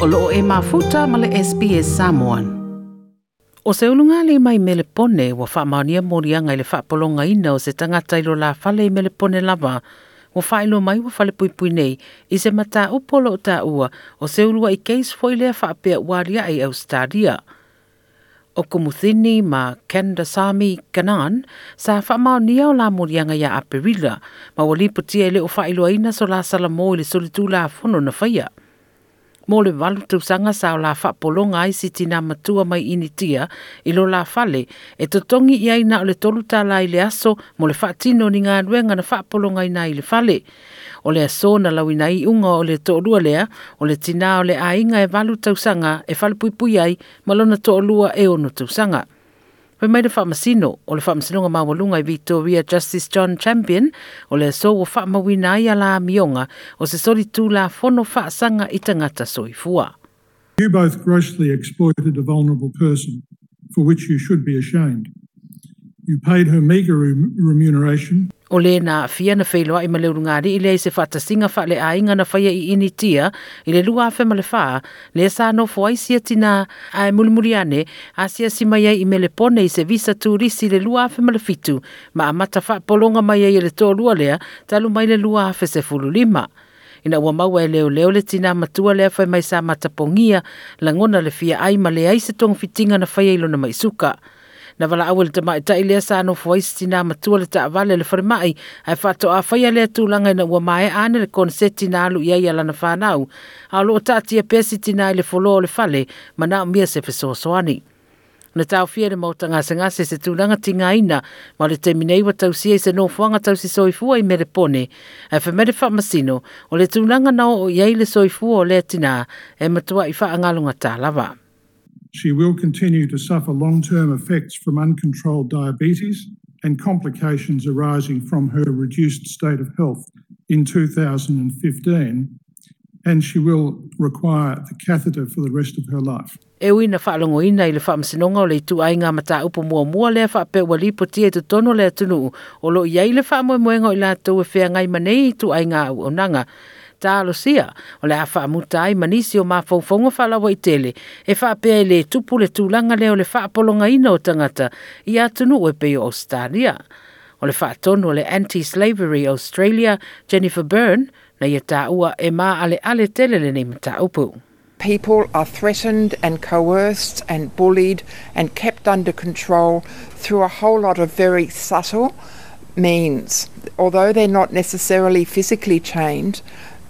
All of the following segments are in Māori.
o loo e mafuta ma SPS Samoan. O se ulunga le mai mele pone wa whaamaonia morianga i le whaapolonga ina o se tangata ilo la whale i mele pone lava wa whailo mai wa whale puipui nei i se mata upolo o tā ua o se ulua i keis foi lea whaapea waria i e Australia. O kumuthini ma Canada Sami Kanan sa whaamaonia o la morianga ia Aperila ma wali putia e i le o whailoaina so la salamo i le solitu la fono na whaia. mō le walu tu sanga sa o la whapolonga ai si tina matua mai initia i lo la fale e totongi i aina o le tolu tala i le aso mō le whaatino ni ngā ruenga na whapolonga i nā i le fale. O le aso na lau i unga o le to olua lea o le tina o le ainga e walu tu sanga e whalupuipui ai malona to olua e ono tu sanga. Pe mai le o le mawalunga i Victoria Justice John Champion o le so o i ala mionga o se tū la whono whaasanga i tangata soifua. You both grossly exploited a vulnerable person for which you should be ashamed. You paid her meagre remuneration o le na fia na feilo ai male runga ri ile se fata singa fa le ai ngana fa ye ini tia ile lua fa male fa le sa no fo ai sia tina ai mulmuriane asia si mai ai mele pone se visa tu ri si le lua fa male fitu ma mata fa polonga mai ai le to lua le talu mai le lua fa se fulu lima ina ua maua e leoleo le tinā matua lea fai mai sa matapogia lagona le fia ai male ai se togofitiga na faia i lona suka na wala awel te mai ta ilia sa no foisti na matua le ta avale le fare mai ai fato afa ya le tu langa na ua mai ane le konseti na alu ia ia lana whanau a lo ta tia pesiti na ile folo le fale ma na mia se fe soani na tau fia le mautanga se ngase se tu langa tinga ina ma le te minei wa tau sia i se no fuanga tau si soifua i mere pone ai fa le fa o le tu langa na o iei le soifua o le tina e matua i fa angalunga ta lava she will continue to suffer long term effects from uncontrolled diabetes and complications arising from her reduced state of health in 2015, and she will require the catheter for the rest of her life. e ui na whaalongoina i le whaamasinonga o le itu ainga ma tā upo mua mua lea whaapea wali po tia te tono lea tunu o lo iei le whaamoe moenga o i lātou e whea ngai manei itu ainga au onanga. o le ai manisi o i tele e le tupu le le o e O le le Anti-Slavery Australia, Jennifer Byrne, na ia e tele people are threatened and coerced and bullied and kept under control through a whole lot of very subtle means. Although they're not necessarily physically chained,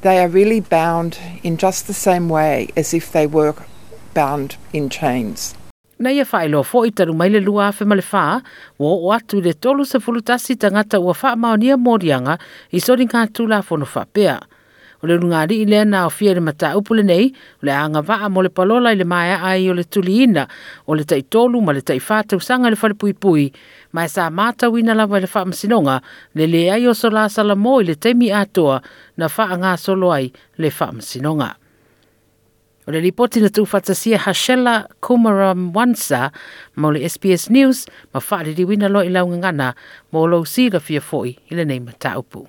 they are really bound in just the same way as if they were bound in chains. Nei e whaelo fo i taru maile lua afe male wha, wo o atu le tolu sa fulutasi tangata ua wha morianga i sori ngā tūla fono wha o le lungali i lea na o fia le mata upu lenei o le anga vaa mo le palola i le maia ai o le tuliina o le taitolu ma le taifātausaga i le falepuipui ma e sa matauina lava i le faamasinoga le lē ai o sola salamo i le taimi atoa na faagasolo ai le faamasinoga O le lipoti na tūwhatasia Hashela Kumaramwansa mo le SBS News ma whaaririwina lo i laungangana mo lo si la fia foi i le nei mataupu.